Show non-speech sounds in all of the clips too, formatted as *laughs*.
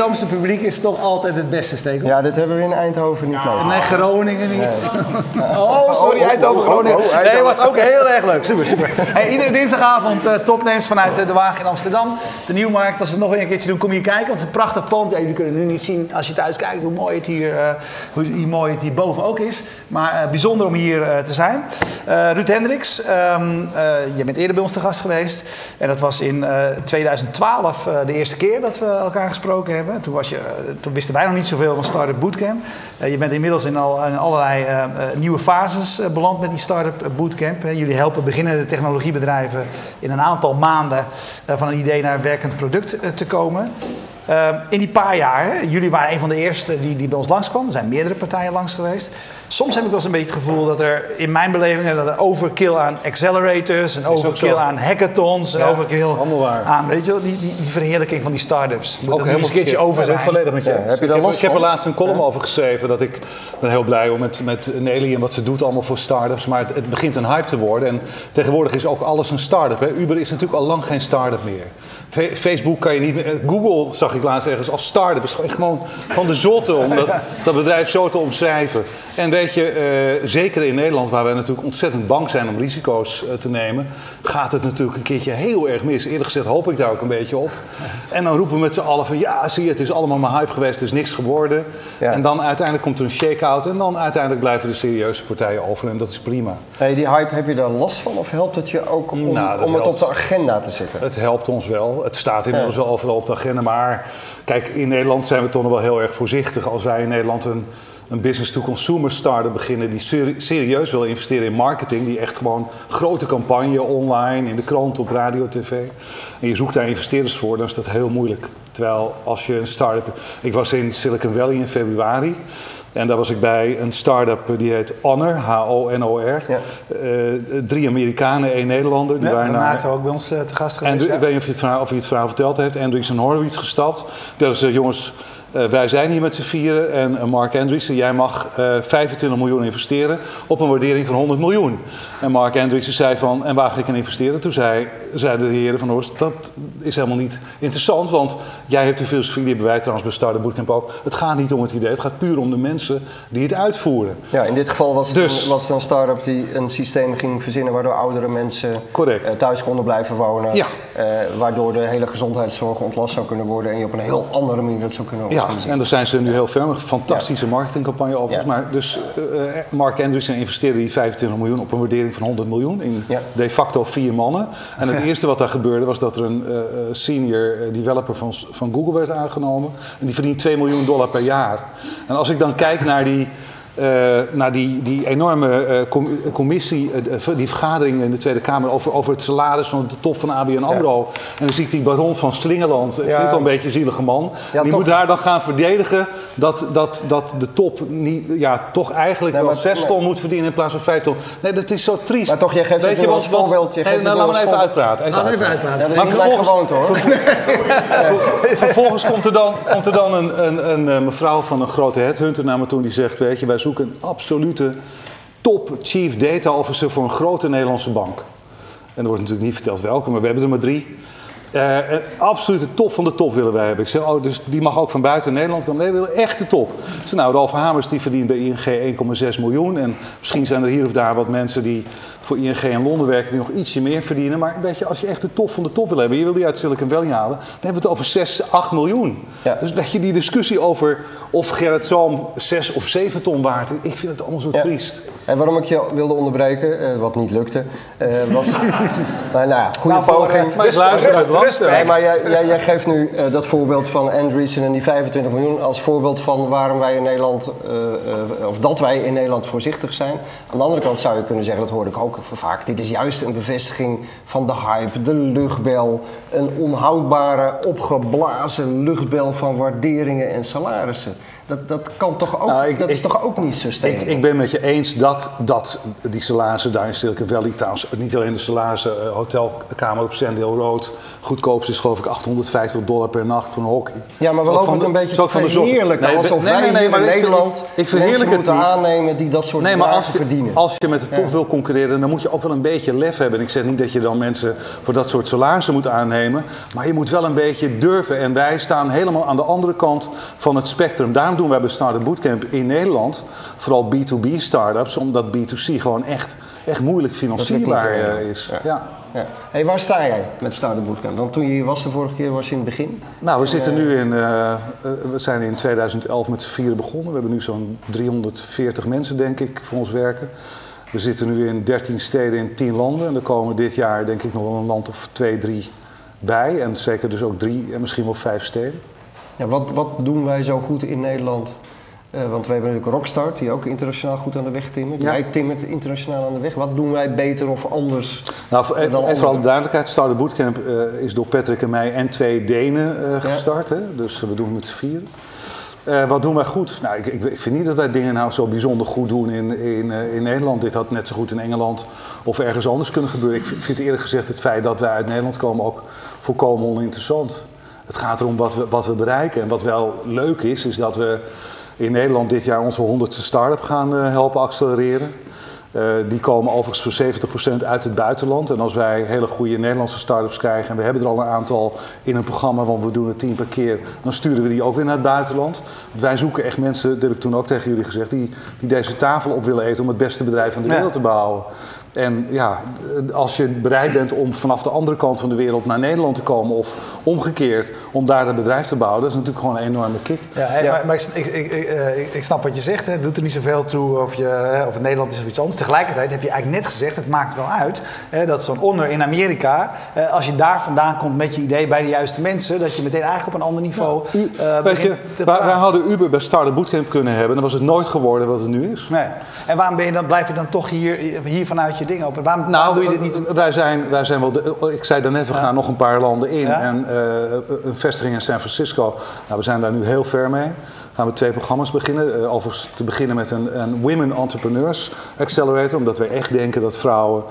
Amsterdamse publiek is toch altijd het beste steek. Ja, dit hebben we in Eindhoven niet mee. Nee, Groningen niet. *laughs* Oh, sorry, Eindhoven, Groningen. oh, Eindhoven. Nee, was ook heel erg leuk. Super, super. *laughs* Hey, iedere dinsdagavond eh, topnames vanuit eh, de Wagen in Amsterdam. De Nieuwmarkt. Als we het nog een keertje doen, kom je hier kijken. Want het is een prachtig pand. Ja, jullie kunnen nu niet zien als je thuis kijkt hoe mooi het hier, eh, hoe mooi het hier boven ook is. Maar bijzonder om hier te zijn. Ruud Hendricks, eh, je bent eerder bij ons te gast geweest. En dat was in eh, 2012 eh, de eerste keer dat we elkaar gesproken hebben. Toen, was je, toen wisten wij nog niet zoveel van Startup Bootcamp. Eh, je bent inmiddels in, al, in allerlei eh, eh, nieuwe fases beland met die Startup Bootcamp. Jullie helpen beginnende technologiebedrijven in een aantal maanden van een idee naar een werkend product te komen. Eh, in die paar jaar, hè, jullie waren een van de eerste die, die bij ons langskwam. Er zijn meerdere partijen langs geweest. Soms heb ik wel eens een beetje het gevoel dat er in mijn beleving dat er overkill aan accelerators, en overkill aan hackathons, en Ja, overkill waar. aan, weet je wel, die, die, die verheerlijking van die start-ups. Moet Ook helemaal een keertje over Ik ben zijn. volledig met je. Ja, heb je ik daar heb, ik heb er laatst een column over geschreven. Dat ik ben heel blij om met, met Nelly en wat ze doet allemaal voor start-ups. Maar het, het begint een hype te worden. En tegenwoordig is ook alles een start-up. Hè. Uber is natuurlijk al lang geen start-up meer. Facebook kan je niet meer... eh, Google zag ik laatst ergens als start-up. is gewoon- van de zotte om dat, dat bedrijf zo te omschrijven. En weet je, eh, zeker in Nederland, waar wij natuurlijk ontzettend bang zijn om risico's eh, te nemen, gaat het natuurlijk een keertje heel erg mis. Eerlijk gezegd hoop ik daar ook een beetje op. En dan roepen we met z'n allen van ja, zie je, het is allemaal maar hype geweest, er is niks geworden. Ja. En dan uiteindelijk komt er een shake-out en dan uiteindelijk blijven de serieuze partijen over en dat is prima. Hey, die hype, heb je daar last van of helpt het je ook om, Nou, om het op de agenda te zetten? Het helpt ons wel. Het staat inmiddels wel overal op de agenda. Maar kijk, in Nederland zijn we toch nog wel heel erg voorzichtig. Als wij in Nederland een, een business-to-consumer start beginnen... die seri- serieus wil investeren in marketing... die echt gewoon grote campagne online, in de krant, op radio, tv... en je zoekt daar investeerders voor, dan is dat heel moeilijk. Terwijl als je een start-up... Ik was in Silicon Valley in februari... En daar was ik bij een start-up die heet Honor, H-O-N-O-R. Ja. Eh, drie Amerikanen, één Nederlander. Die Ja, waren naar- ook bij ons eh, te gast en geweest. ik ja. weet niet of je het verhaal, of je het verhaal verteld heeft. Andreessen Horowitz gestapt. Dat is, eh, jongens, eh, wij zijn hier met z'n vieren. En eh, Mark Andreessen, jij mag eh 25 miljoen investeren op een waardering van 100 miljoen. En Mark Andreessen zei van, en waar ga ik in investeren? Toen zei, zeiden de heren van Horst, dat is helemaal niet interessant. Want jij hebt de filosofie, die hebben wij trouwens bij Startup Bootcamp ook. Het gaat niet om het idee, het gaat puur om de mensen die het uitvoeren. Ja, in dit geval was het, Dus- een, was het een start-up die een systeem ging verzinnen waardoor oudere mensen Correct. eh, thuis konden blijven wonen. Ja. Eh, waardoor de hele gezondheidszorg ontlast zou kunnen worden en je op een heel andere manier dat zou kunnen Ja, organiseren. en daar zijn ze nu heel ver. Een fantastische marketingcampagne overigens. Ja. Maar dus eh, eh, Mark Andreessen investeerde die 25 miljoen op een waardering van 100 miljoen in de facto vier mannen. En het *laughs* eerste wat daar gebeurde was dat er een eh, senior developer van, van Google werd aangenomen. En die verdient 2 miljoen dollar per jaar. En als ik dan kijk naar die. Eh, naar die, die enorme eh, com- commissie, eh, die vergadering in de Tweede Kamer over, over het salaris van de top van ABN AMRO. En dan zie ik die baron van Slingeland, eh, vind ik wel een beetje een zielige man. Ja, die toch. moet daar dan gaan verdedigen dat, dat, dat de top niet, ja, toch eigenlijk Nee, wel maar- 6 nee. ton moet verdienen in plaats van 5 ton. Nee, dat is zo triest. Maar toch, jij geeft het nu wat- als wat- voorbeeld, je Nee, nou, laat me even voorbeeld. uitpraten. Even Laat even uitpraten. uitpraten. Ja, dat is Maar vervolgens- hoor. *laughs* Vervolgens komt er dan, komt er dan een, een, een, eh, mevrouw van een grote headhunter naar me toe die zegt: Weet je, wij zoeken een absolute top chief data officer voor een grote Nederlandse bank. En er wordt natuurlijk niet verteld welke, maar we hebben er maar drie. Eh, een absolute top van de top willen wij hebben. Ik zeg, oh, dus die mag ook van buiten Nederland komen. Nee, we willen echt de top. Zeg, nou, Ralf Hamers die verdient bij ING 1,6 miljoen. En misschien zijn er hier of daar wat mensen die voor ING in Londen werken... die nog ietsje meer verdienen. Maar weet je, als je echt de top van de top wil hebben... je wil die uit Silicon Valley halen... dan hebben we het over 6, 8 miljoen. Ja. Dus dat je die discussie over of Gerrit Zoom 6 of 7 ton waard... is, ik vind het allemaal zo Ja. triest. En waarom ik je wilde onderbreken, eh, wat niet lukte, eh, was. *laughs* nou, nou ja, goede Nou, poging. eh, Maar luister. Nee, maar jij, jij, jij geeft nu dat voorbeeld van Andreessen en die 25 miljoen als voorbeeld van waarom wij in Nederland, of dat wij in Nederland voorzichtig zijn. Aan de andere kant zou je kunnen zeggen, dat hoor ik ook vaak, dit is juist een bevestiging van de hype, de luchtbel, een onhoudbare, opgeblazen luchtbel van waarderingen en salarissen. Dat, dat kan toch ook, Nou, ik- dat is toch ook niet sustainable? Ik, ik ben met je eens dat dat, die salarissen daar in Silicon Valley, trouwens niet alleen de salarissen, uh, hotelkamer op Sandhill Road, goedkoopste is geloof ik 850 dollar per nacht voor een hockey. Ja, maar we lopen het een beetje zo te van de verheerlijken. Nee, alsof nee, nee, nee, in Nederland ik- ik moeten aannemen die dat soort Nee, maar als je, verdienen. als je met de top wil concurreren, dan moet je ook wel een beetje lef hebben. En ik zeg niet dat je dan mensen voor dat soort salarissen moet aannemen. Maar je moet wel een beetje durven. En wij staan helemaal aan de andere kant van het spectrum. Daarom doen wij bij Startup Bootcamp in Nederland vooral B2B startups. Omdat B2C gewoon echt, echt moeilijk financierbaar niet, eh, eh, is. ja. Ja. Ja. Hey, waar sta jij met Startup Bootcamp? Want toen je hier was de vorige keer, was je in het begin. Nou, we zitten nu in. eh, eh, we zijn in 2011 met z'n vieren begonnen. We hebben nu zo'n 340 mensen, denk ik, voor ons werken. We zitten nu in 13 steden in 10 landen. En er komen dit jaar, denk ik, nog wel een land of twee, drie bij. En zeker dus ook drie en misschien wel vijf steden. Ja, wat, wat doen wij zo goed in Nederland? Eh, want we hebben natuurlijk Rockstart, die ook internationaal goed aan de weg timmert. Ja. Jij timmert internationaal aan de weg. Wat doen wij beter of anders? Nou, voor, Dan en, vooral de duidelijkheid, Startup Bootcamp eh, is door Patrick en mij en twee Denen eh, gestart. Hè? Dus we doen het met z'n vieren. Wat doen wij goed? Nou, ik, ik, ik vind niet dat wij dingen nou zo bijzonder goed doen in, in, in Nederland. Dit had net zo goed in Engeland of ergens anders kunnen gebeuren. Ik vind, vind eerlijk gezegd het feit dat wij uit Nederland komen ook volkomen oninteressant. Het gaat erom wat we, wat we bereiken. En wat wel leuk is, is dat we in Nederland dit jaar onze honderdste start-up gaan eh, helpen accelereren. Eh, die komen overigens voor 70% uit het buitenland. En als wij hele goede Nederlandse start-ups krijgen, en we hebben er al een aantal in een programma, want we doen het tien per keer, dan sturen we die ook weer naar het buitenland. Want wij zoeken echt mensen, dat heb ik toen ook tegen jullie gezegd, die, die deze tafel op willen eten om het beste bedrijf van de wereld te bouwen. En ja, als je bereid bent om vanaf de andere kant van de wereld naar Nederland te komen, of omgekeerd, om daar een bedrijf te bouwen, dat is natuurlijk gewoon een enorme kick. Ja, Ja. Maar, maar ik, ik, ik, ik, eh, snap wat je zegt. hè. Het doet er niet zoveel toe of, je, of het Nederland is of iets anders. Tegelijkertijd heb je eigenlijk net gezegd, het maakt wel uit. Hè, dat zo'n onder in Amerika, eh, als je daar vandaan komt met je idee bij de juiste mensen, dat je meteen eigenlijk op een ander niveau U- eh, weet begint je, wij hadden Uber bij Startup Bootcamp kunnen hebben, dan was het nooit geworden wat het nu is. Nee. En waarom ben je dan, blijf je dan toch hier, hier vanuit je ding open? Waarom, waarom doe je dit niet? Nou, Wij zijn, wij zijn wel. De, ik zei daarnet, we gaan nog een paar landen in. Ja. En eh, een vestiging in San Francisco. Nou, we zijn daar nu heel ver mee. Gaan we twee programma's beginnen. Eh, overigens te beginnen met een, een Women Entrepreneurs Accelerator. Omdat we echt denken dat vrouwen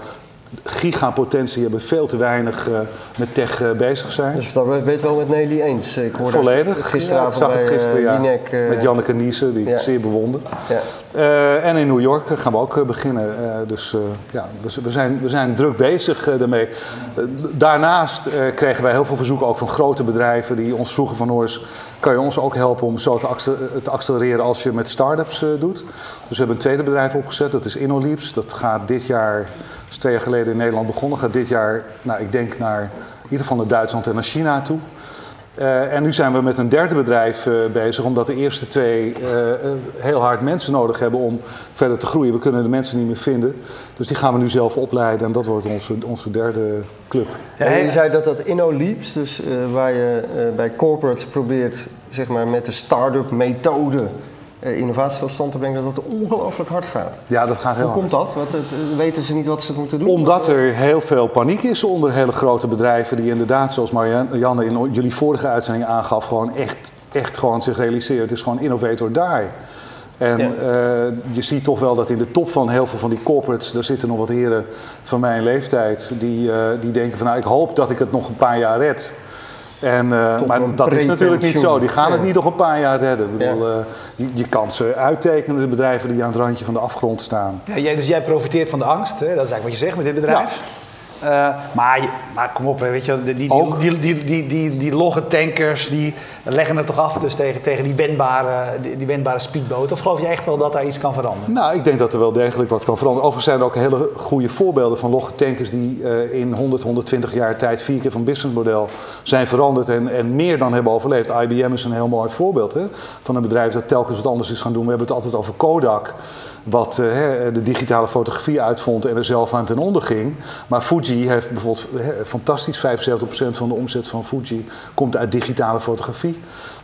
gigapotentie hebben, veel te weinig eh, met tech eh, bezig zijn. Dus dat ben je het wel met Nelly eens. Ik hoorde Volledig. gisteravond Ja, ik zag het bij, gisteren, ja. Eh, met Janneke Niesen, die ja. ik zeer bewonder. Ja. En in New York gaan we ook beginnen. Dus ja, we, we zijn, we zijn druk bezig daarmee. Daarnaast kregen wij heel veel verzoeken ook van grote bedrijven die ons vroegen van hoor eens, kan je ons ook helpen om zo te, te accelereren als je met start-ups doet. Dus we hebben een tweede bedrijf opgezet, dat is InnoLeaps. Dat gaat dit jaar, is twee jaar geleden in Nederland begonnen, gaat dit jaar, nou, ik denk naar in ieder geval naar Duitsland en naar China toe. Eh, en nu zijn we met een derde bedrijf eh, bezig, omdat de eerste twee eh, heel hard mensen nodig hebben om verder te groeien. We kunnen de mensen niet meer vinden. Dus die gaan we nu zelf opleiden en dat wordt onze, onze derde club. En je zei dat dat InnoLeaps, dus waar je bij corporates probeert zeg maar, met de start-up methode eh, innovatie tot stand te brengen, dat dat ongelooflijk hard gaat. Ja, dat gaat heel Hoe hard. komt dat? Wat, het, eh, weten ze niet wat ze moeten doen? Omdat er heel veel paniek is onder hele grote bedrijven die inderdaad, zoals Marianne in jullie vorige uitzending aangaf, gewoon echt, echt gewoon zich realiseren. Het is gewoon innovator die. En Ja. eh, je ziet toch wel dat in de top van heel veel van die corporates, daar zitten nog wat heren van mijn leeftijd, die, eh, die denken van nou ik hoop dat ik het nog een paar jaar red. En, eh, maar dat is natuurlijk niet zo. Die gaan het niet nog een paar jaar redden. Ik bedoel, Ja. eh, je, je kan ze uittekenen, de bedrijven die aan het randje van de afgrond staan. Ja, jij, dus jij profiteert van de angst, hè? dat is eigenlijk wat je zegt met dit bedrijf. Eh, maar, maar kom op, hè, weet je, die, die, die, die, die, die, die logge tankers die leggen het toch af dus tegen, tegen die, wendbare, die, die wendbare speedboot? Of geloof je echt wel dat daar iets kan veranderen? Nou, ik denk dat er wel degelijk wat kan veranderen. Overigens zijn er ook hele goede voorbeelden van logge tankers die eh, in 100, 120 jaar tijd vier keer van businessmodel zijn veranderd en, en meer dan hebben overleefd. IBM is een heel mooi voorbeeld hè, van een bedrijf dat telkens wat anders is gaan doen. We hebben het altijd over Kodak. Wat eh, de digitale fotografie uitvond en er zelf aan ten onder ging. Maar Fuji heeft bijvoorbeeld fantastisch 75% van de omzet van Fuji komt uit digitale fotografie.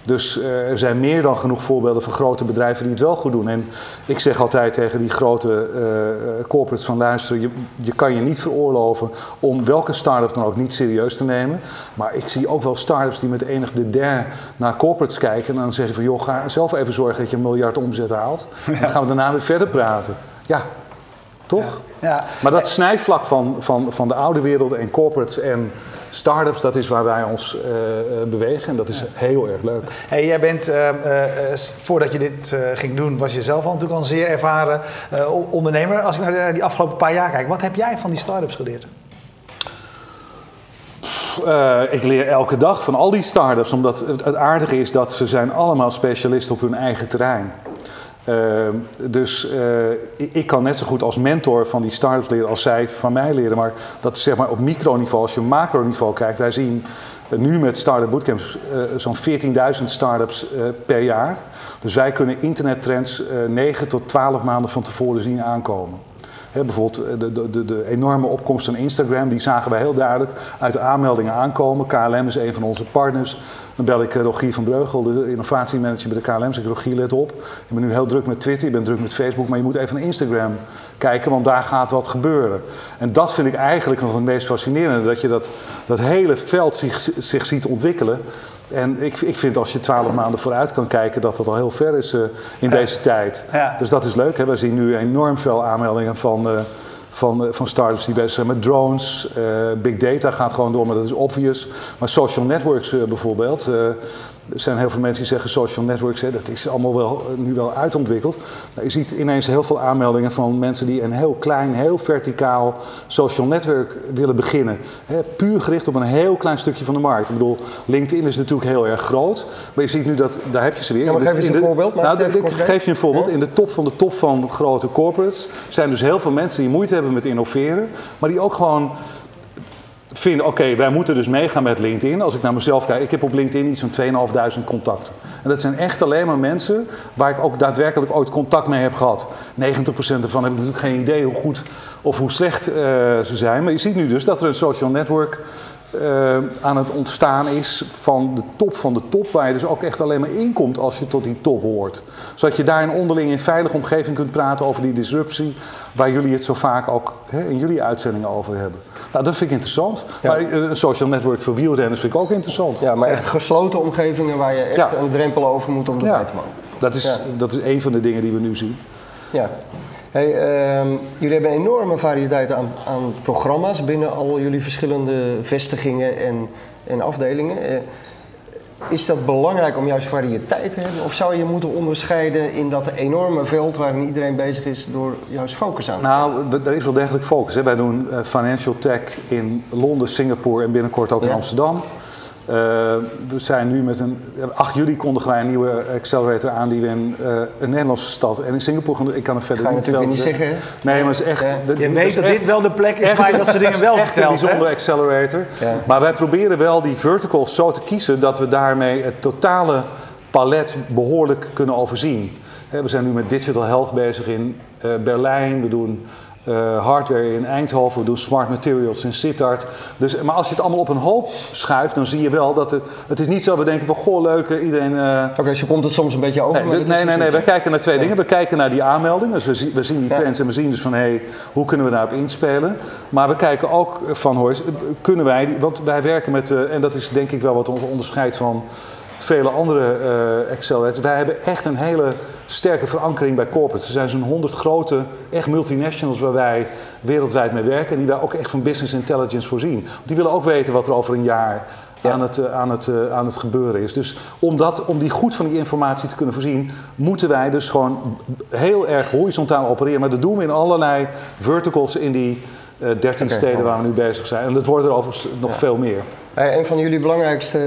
Dus eh, er zijn meer dan genoeg voorbeelden van grote bedrijven die het wel goed doen. En ik zeg altijd tegen die grote eh, corporates van luisteren, je, je kan je niet veroorloven om welke start-up dan ook niet serieus te nemen. Maar ik zie ook wel start-ups die met enig dédain naar corporates kijken en dan zeggen van joh, ga zelf even zorgen dat je een miljard omzet haalt. En dan gaan we daarna weer verder praten. Ja, Toch? Ja. Maar dat snijvlak van, van, van de oude wereld en corporates en start-ups, dat is waar wij ons eh, eh, bewegen. En dat is heel erg leuk. Hey, jij bent, eh, voordat je dit ging doen, was je zelf al natuurlijk al een zeer ervaren ondernemer. Als ik naar die afgelopen paar jaar kijk, wat heb jij van die start-ups geleerd? Ik leer elke dag van al die start-ups, omdat het, het aardige is dat ze zijn allemaal specialisten op hun eigen terrein. Eh, dus eh, ik, kan net zo goed als mentor van die start-ups leren als zij van mij leren. Maar dat is zeg maar op microniveau, als je macroniveau kijkt. Wij zien eh, nu met Startup Bootcamps eh, zo'n 14.000 start-ups per jaar. Dus wij kunnen internettrends eh 9 tot 12 maanden van tevoren zien aankomen. Bijvoorbeeld eh, de, de, de, de enorme opkomst van Instagram, die zagen wij heel duidelijk uit de aanmeldingen aankomen. KLM is een van onze partners. Dan bel ik eh, Rogier van Breugel, de innovatiemanager bij de KLM. Zeg ik, Rogier, let op. Je bent nu heel druk met Twitter, je bent druk met Facebook, maar je moet even naar Instagram kijken, want daar gaat wat gebeuren. En dat vind ik eigenlijk nog het meest fascinerende, dat je dat, dat hele veld zich, zich ziet ontwikkelen. En ik, ik vind als je twaalf maanden vooruit kan kijken, dat dat al heel ver is eh, in deze tijd. Ja. Dus dat is leuk. Hè? We zien nu enorm veel aanmeldingen van, eh, van, eh, van startups die bezig zijn met drones. Big data gaat gewoon door, maar dat is obvious. Maar social networks bijvoorbeeld. Er zijn heel veel mensen die zeggen social networks, hè, dat is allemaal wel, nu wel uitontwikkeld. Nou, je ziet ineens heel veel aanmeldingen van mensen die een heel klein, heel verticaal social network willen beginnen. Hè, puur gericht op een heel klein stukje van de markt. Ik bedoel, LinkedIn is natuurlijk heel erg groot. Maar je ziet nu dat, daar heb je ze weer. Ja, maar geef eens een de- voorbeeld, Nou, ik concreet. geef je een voorbeeld. In de top van de top van grote corporates zijn dus heel veel mensen die moeite hebben met innoveren. Maar die ook gewoon vinden, oké, wij moeten dus meegaan met LinkedIn. Als ik naar mezelf kijk, ik heb op LinkedIn iets van 2.500 contacten. En dat zijn echt alleen maar mensen waar ik ook daadwerkelijk ooit contact mee heb gehad. 90% ervan heb ik natuurlijk geen idee hoe goed of hoe slecht eh, ze zijn. Maar je ziet nu dus dat er een social network eh, aan het ontstaan is van de top van de top, waar je dus ook echt alleen maar inkomt als je tot die top hoort. Zodat je daar in onderling in veilige omgeving kunt praten over die disruptie, waar jullie het zo vaak ook hè, in jullie uitzendingen over hebben. Nou, dat vind ik interessant. Ja. Maar eh, een social network voor wielrenners vind ik ook interessant. Ja, maar echt gesloten omgevingen waar je echt Ja. een drempel over moet om erbij Ja. te mogen. Dat is, dat is een van de dingen die we nu zien. Ja. Hey, ehm, jullie hebben een enorme variëteit aan, aan programma's binnen al jullie verschillende vestigingen en, en afdelingen. Eh, is dat belangrijk om juist variëteit te hebben? Of zou je moeten onderscheiden in dat enorme veld waarin iedereen bezig is door juist focus aan te Nou, er is wel degelijk focus. Hè. Wij doen eh, financial tech in Londen, Singapore en binnenkort ook in. Amsterdam. Eh, we zijn nu met een. 8 juli kondigen wij een nieuwe accelerator aan die we in eh, een Nederlandse stad en in Singapore gaan doen. Ik kan er verder Ga je niet natuurlijk niet zeggen. hè? Nee, maar het is echt. Ja. Je weet dat echt- dit wel de plek is waar je dat soort dingen wel echt een vertelt. hè? bijzondere accelerator. Ja. Maar wij proberen wel die verticals zo te kiezen dat we daarmee het totale palet behoorlijk kunnen overzien. We zijn nu met digital health bezig in eh, Berlijn. We doen eh, hardware in Eindhoven. We doen smart materials in Sittard. Dus, maar als je het allemaal op een hoop schuift, dan zie je wel dat het... Het is niet zo, we denken van, goh, leuk, eh, iedereen... eh, Oké, zo komt het soms een beetje over. Nee, dat nee, nee, dus nee. We kijken naar twee dingen. We kijken naar die aanmelding. Dus we, zien, we zien die Ja. trends en we zien dus van hé, hey, hoe kunnen we daarop inspelen. Maar we kijken ook van hoor, kunnen wij, want wij werken met, eh, en dat is denk ik wel wat ons onderscheidt van vele andere eh accelerators. Wij hebben echt een hele sterke verankering bij corporates. Er zijn zo'n 100 grote, echt multinationals waar wij wereldwijd mee werken. En die wij ook echt van business intelligence voorzien. Want die willen ook weten wat er over een jaar Ja. aan, het, eh, aan, het, eh, aan het gebeuren is. Dus om, dat, om die goed van die informatie te kunnen voorzien, moeten wij dus gewoon heel erg horizontaal opereren. Maar dat doen we in allerlei verticals in die eh 13 Oké, steden waar we nu bezig zijn. En dat worden er overigens nog veel meer. Eh, een van jullie belangrijkste,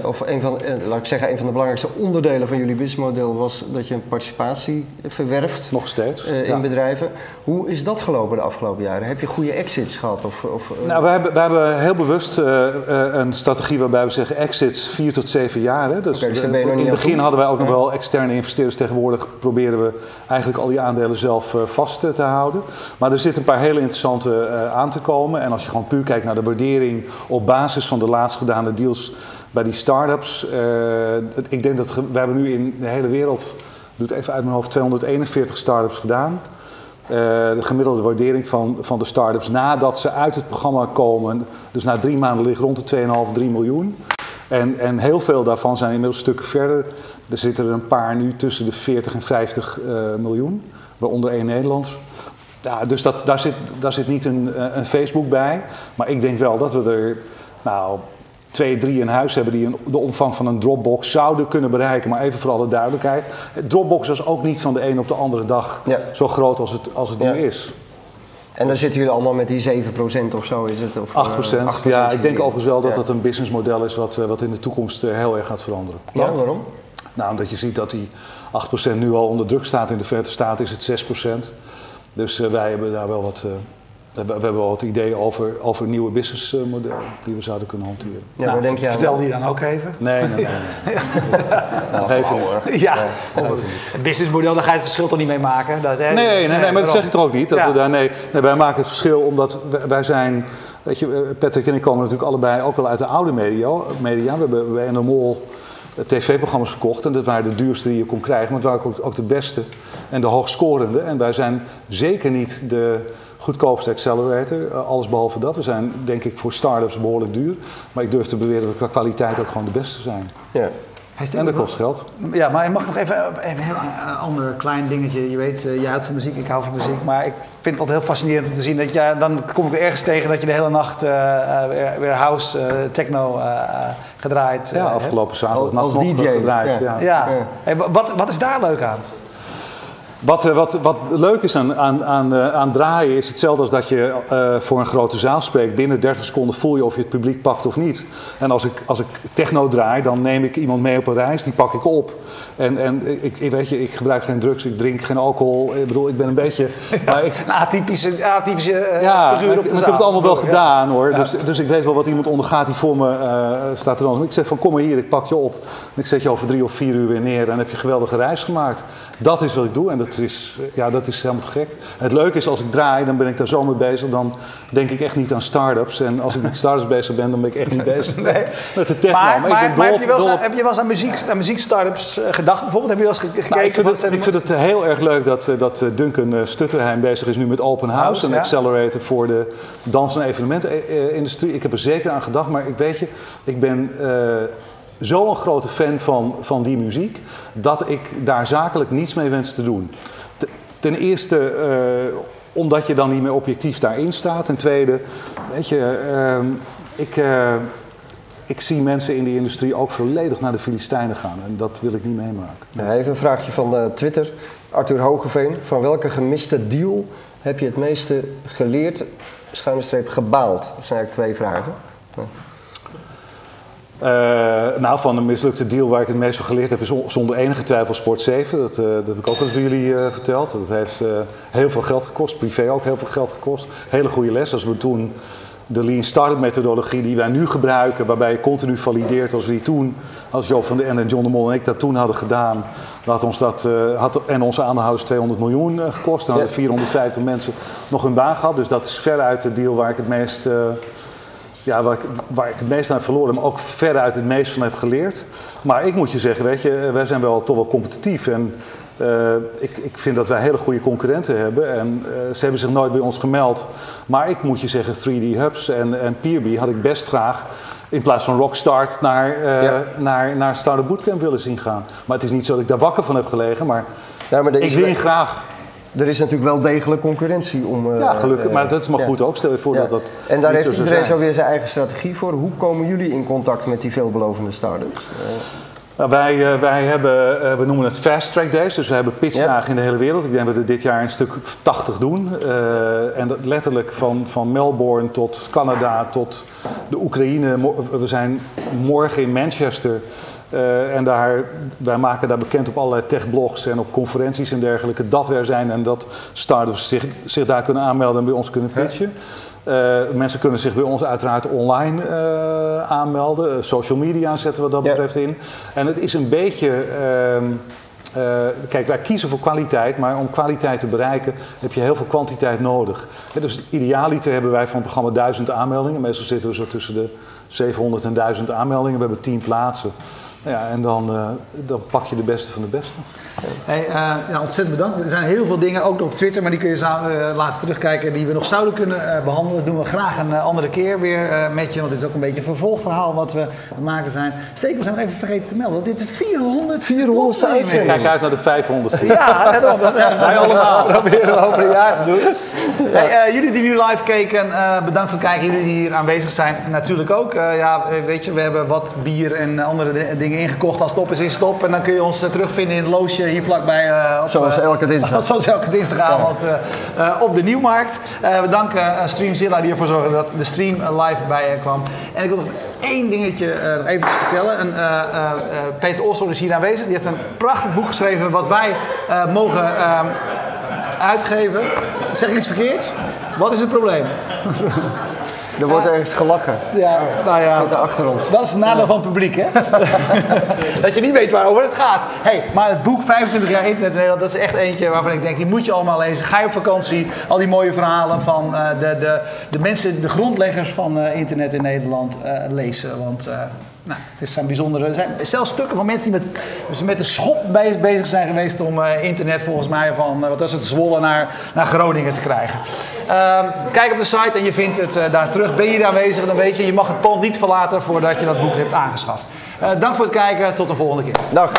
eh, of een van, eh, laat ik zeggen, een van de belangrijkste onderdelen van jullie businessmodel was dat je een participatie verwerft Nog steeds. in Ja. bedrijven. Hoe is dat gelopen de afgelopen jaren? Heb je goede exits gehad? Of, of, Nou, we hebben, we hebben heel bewust een strategie waarbij we zeggen exits 4 tot 7 jaar. Hè. Dus dus in het begin hadden wij ook nog wel externe investeerders. Tegenwoordig proberen we eigenlijk al die aandelen zelf vast te houden. Maar er zitten een paar hele interessante aan te komen. En als je gewoon puur kijkt naar de waardering op basis van de laatst gedane deals bij die start-ups. eh, ik denk dat we hebben nu in de hele wereld, ik doe het even uit mijn hoofd, 241 start-ups gedaan. Eh, de gemiddelde waardering van, van de start-ups nadat ze uit het programma komen, dus na drie maanden ligt rond de 2,5, 3 miljoen. En, en heel veel daarvan zijn inmiddels stukken verder. Er zitten er een paar nu tussen de 40 en 50 eh, miljoen, waaronder één Nederlands. Ja, dus dat, daar, zit, daar zit niet een, een Facebook bij. Maar ik denk wel dat we er nou, twee, drie in huis hebben die een, de omvang van een Dropbox zouden kunnen bereiken. Maar even voor alle duidelijkheid. Dropbox was ook niet van de een op de andere dag Ja. zo groot als het, als het Ja. nu is. En dan zitten jullie allemaal met die 7% of zo is het? Of, 8 eh, procent. 8% Ja, ik denk overigens wel dat Ja. dat een businessmodel is wat, eh, wat in de toekomst eh, heel erg gaat veranderen. Ja, waarom? Nou, omdat je ziet dat die 8% nu al onder druk staat. In de Verenigde Staten is het 6%. Dus wij hebben daar wel wat, we hebben, we hebben wel wat ideeën over, over nieuwe businessmodellen die we zouden kunnen hanteren. Ja, nou, denk je vertel die dan ook even. Nee, nee, nee. nee. Nou, Even hoor. Ja, het businessmodel, daar ga je het verschil toch niet mee maken? Dat, hè? Nee, nee, nee, maar dat zeg ik toch ook niet. Dat Ja. we daar, nee, nee, wij maken het verschil omdat wij, wij zijn... Weet je, eh, Patrick en ik komen natuurlijk allebei ook wel uit de oude media. media. We hebben bij NMOL tv-programma's verkocht en dat waren de duurste die je kon krijgen. Maar het waren ook, ook de beste en de hoogst scorende. En wij zijn zeker niet de goedkoopste accelerator, eh, alles behalve dat. We zijn denk ik voor start-ups behoorlijk duur. Maar ik durf te beweren dat we qua kwaliteit ook gewoon de beste zijn. Ja. Hij En dat kost geld. Ja, maar ik mag nog even, even een heel eh, ander klein dingetje. Je weet, eh, jij houdt van muziek, ik hou van muziek. Maar ik vind het altijd heel fascinerend om te zien dat je... Dan kom ik ergens tegen dat je de hele nacht weer, weer house, techno eh, eh, gedraaid Ja, afgelopen zaterdag Als- als nog DJ, gedraaid. ja. Ja. Ja. Ja. Hey, wa- wat, wat is daar leuk aan? Wat, eh, wat, wat leuk is aan, aan, aan, eh, aan draaien is hetzelfde als dat je eh, voor een grote zaal spreekt. Binnen 30 seconden voel je of je het publiek pakt of niet. En als ik, als ik techno draai, dan neem ik iemand mee op een reis, die pak ik op. En, en ik, ik, weet je, ik gebruik geen drugs, ik drink geen alcohol. Ik bedoel, ik ben een beetje... *laughs* ik, Een atypische, atypische ja, figuur ik, op de zaal. ik heb het allemaal wel Ja. gedaan hoor. Dus, dus ik weet wel wat iemand ondergaat die voor me staat te dansen. Ik zeg van kom maar hier, ik pak je op. En ik zet je over drie of vier uur weer neer en dan heb je een geweldige reis gemaakt. Dat is wat ik doe en dat is, eh, ja, dat is helemaal te gek. Het leuke is als ik draai, dan ben ik daar zo mee bezig. Dan denk ik echt niet aan start-ups. En als ik met start-ups bezig ben, dan ben ik echt niet bezig met, *laughs* met de techno. Maar, heb, je wel eens, aan- heb je wel eens aan muziek, aan muziekstart-ups eh, gedacht bijvoorbeeld? Heb je wel eens ge- gekeken? Nou, ik, vind het, ik vind het heel erg leuk dat, eh, dat eh, Duncan eh, Stutterheim bezig is nu met Open House, House, een ja. accelerator voor de dans- en evenementenindustrie. Ik heb er zeker aan gedacht, maar ik weet je, ik ben eh zo'n grote fan van, van die muziek dat ik daar zakelijk niets mee wens te doen. Te- Ten eerste eh, omdat je dan niet meer objectief daarin staat. Ten tweede, weet je, ehm, ik, eh, ik zie mensen in die industrie ook volledig naar de Filistijnen gaan en dat wil ik niet meemaken. Ja, even een vraagje van eh, Twitter. Arthur Hogeveen. Van welke gemiste deal heb je het meeste geleerd, schuine streep, gebaald? Dat zijn eigenlijk twee vragen. Eh, nou, van een mislukte deal waar ik het meest van geleerd heb, is on- zonder enige twijfel Sport 7. Dat, eh, dat heb ik ook al eens bij jullie eh, verteld. Dat heeft heel veel geld gekost, privé ook heel veel geld gekost. Hele goede les. Als we toen de Lean Startup methodologie die wij nu gebruiken, waarbij je continu valideert, als we die toen, als Joop van den Ende en John de Mol en ik dat toen hadden gedaan, had ons dat, had, en onze aandeelhouders 200 miljoen gekost. Dan hadden 450 mensen nog hun baan gehad. Dus dat is veruit de deal waar ik het meest... ja, waar, ik, waar ik het meest aan heb verloren, maar ook veruit het meest van heb geleerd. Maar ik moet je zeggen, weet je, wij zijn wel toch wel competitief. En eh, ik, ik vind dat wij hele goede concurrenten hebben. En eh, ze hebben zich nooit bij ons gemeld. Maar ik moet je zeggen, 3D Hubs en, en Peerby had ik best graag in plaats van Rockstart naar, Ja. naar, naar Startup Bootcamp willen zien gaan. Maar het is niet zo dat ik daar wakker van heb gelegen, maar, Ja, maar ik win graag. Er is natuurlijk wel degelijk concurrentie om. eh, Ja, gelukkig. Maar dat is maar goed ook. Stel je voor dat dat en daar heeft zo iedereen zo weer zijn eigen strategie voor. Hoe komen jullie in contact met die veelbelovende start-ups? Eh, Nou, wij, eh, wij hebben, we noemen het Fast Track Days, dus we hebben pitchdagen in de hele wereld. Ik denk dat we dit jaar een stuk 80 doen. En dat letterlijk van, van Melbourne tot Canada tot de Oekraïne. We zijn morgen in Manchester. Eh, en daar, wij maken daar bekend op allerlei techblogs en op conferenties en dergelijke dat we er zijn en dat startups zich, zich daar kunnen aanmelden en bij ons kunnen pitchen. Eh, mensen kunnen zich bij ons uiteraard online eh, aanmelden. Social media zetten we wat dat Ja. betreft in. En het is een beetje. ehm, eh, kijk, wij kiezen voor kwaliteit, maar om kwaliteit te bereiken heb je heel veel kwantiteit nodig. Hè, dus idealiter hebben wij van het programma 1000 aanmeldingen. Meestal zitten we zo tussen de 700 en 1000 aanmeldingen. We hebben 10 plaatsen. Ja, en dan, eh, dan pak je de beste van de beste. Hey, eh, ja, ontzettend bedankt. Er zijn heel veel dingen, ook op Twitter, maar die kun je zo, eh, laten terugkijken, die we nog zouden kunnen eh, behandelen. Dat doen we graag een andere keer weer eh, met je, want dit is ook een beetje een vervolgverhaal wat we aan het maken zijn. Steek, we zijn even vergeten te melden. dat Dit de 400 400 opname is. uitzending. Kijk uit naar de 500. Ja. Dat wij allemaal proberen we over een jaar te doen. Hey, eh, jullie die nu live keken, eh, bedankt voor het kijken. Jullie die hier aanwezig zijn, natuurlijk ook. Eh, ja, weet je, we hebben wat bier en andere di- dingen ingekocht. Als stop is in stop. En dan kun je ons eh, terugvinden in het loosje hier vlakbij. eh, op, Zoals eh, elke *laughs* dinsdag. Zoals elke dinsdagavond op de Nieuwmarkt. We danken Streamzilla die ervoor zorgde dat de stream live bij je kwam. En ik wil nog één dingetje nog eventjes vertellen. En, Peter Olsson is hier aanwezig. Die heeft een prachtig boek geschreven wat wij mogen ehm, uitgeven. Zeg ik iets verkeerd? Wat is het probleem? *laughs* Er wordt ergens gelachen. Ja, nou ja. Er achter ons. Dat is het nadeel van het publiek, hè? *laughs* dat je niet weet waarover het gaat. hey, maar het boek 25 jaar internet in Nederland, dat is echt eentje waarvan ik denk, die moet je allemaal lezen. Ga je op vakantie, al die mooie verhalen van eh, de, de, de mensen, de grondleggers van eh, internet in Nederland eh, lezen. Want nou, het zijn bijzondere, er zijn zelfs stukken van mensen die met, met de schop bezig zijn geweest om eh, internet volgens mij van, eh, wat was het, Zwolle naar, naar Groningen te krijgen. Ehm, kijk op de site en je vindt het eh, daar terug. Ben je daar aanwezig, dan weet je, je mag het pand niet verlaten voordat je dat boek hebt aangeschaft. Dank voor het kijken, tot de volgende keer. Dag.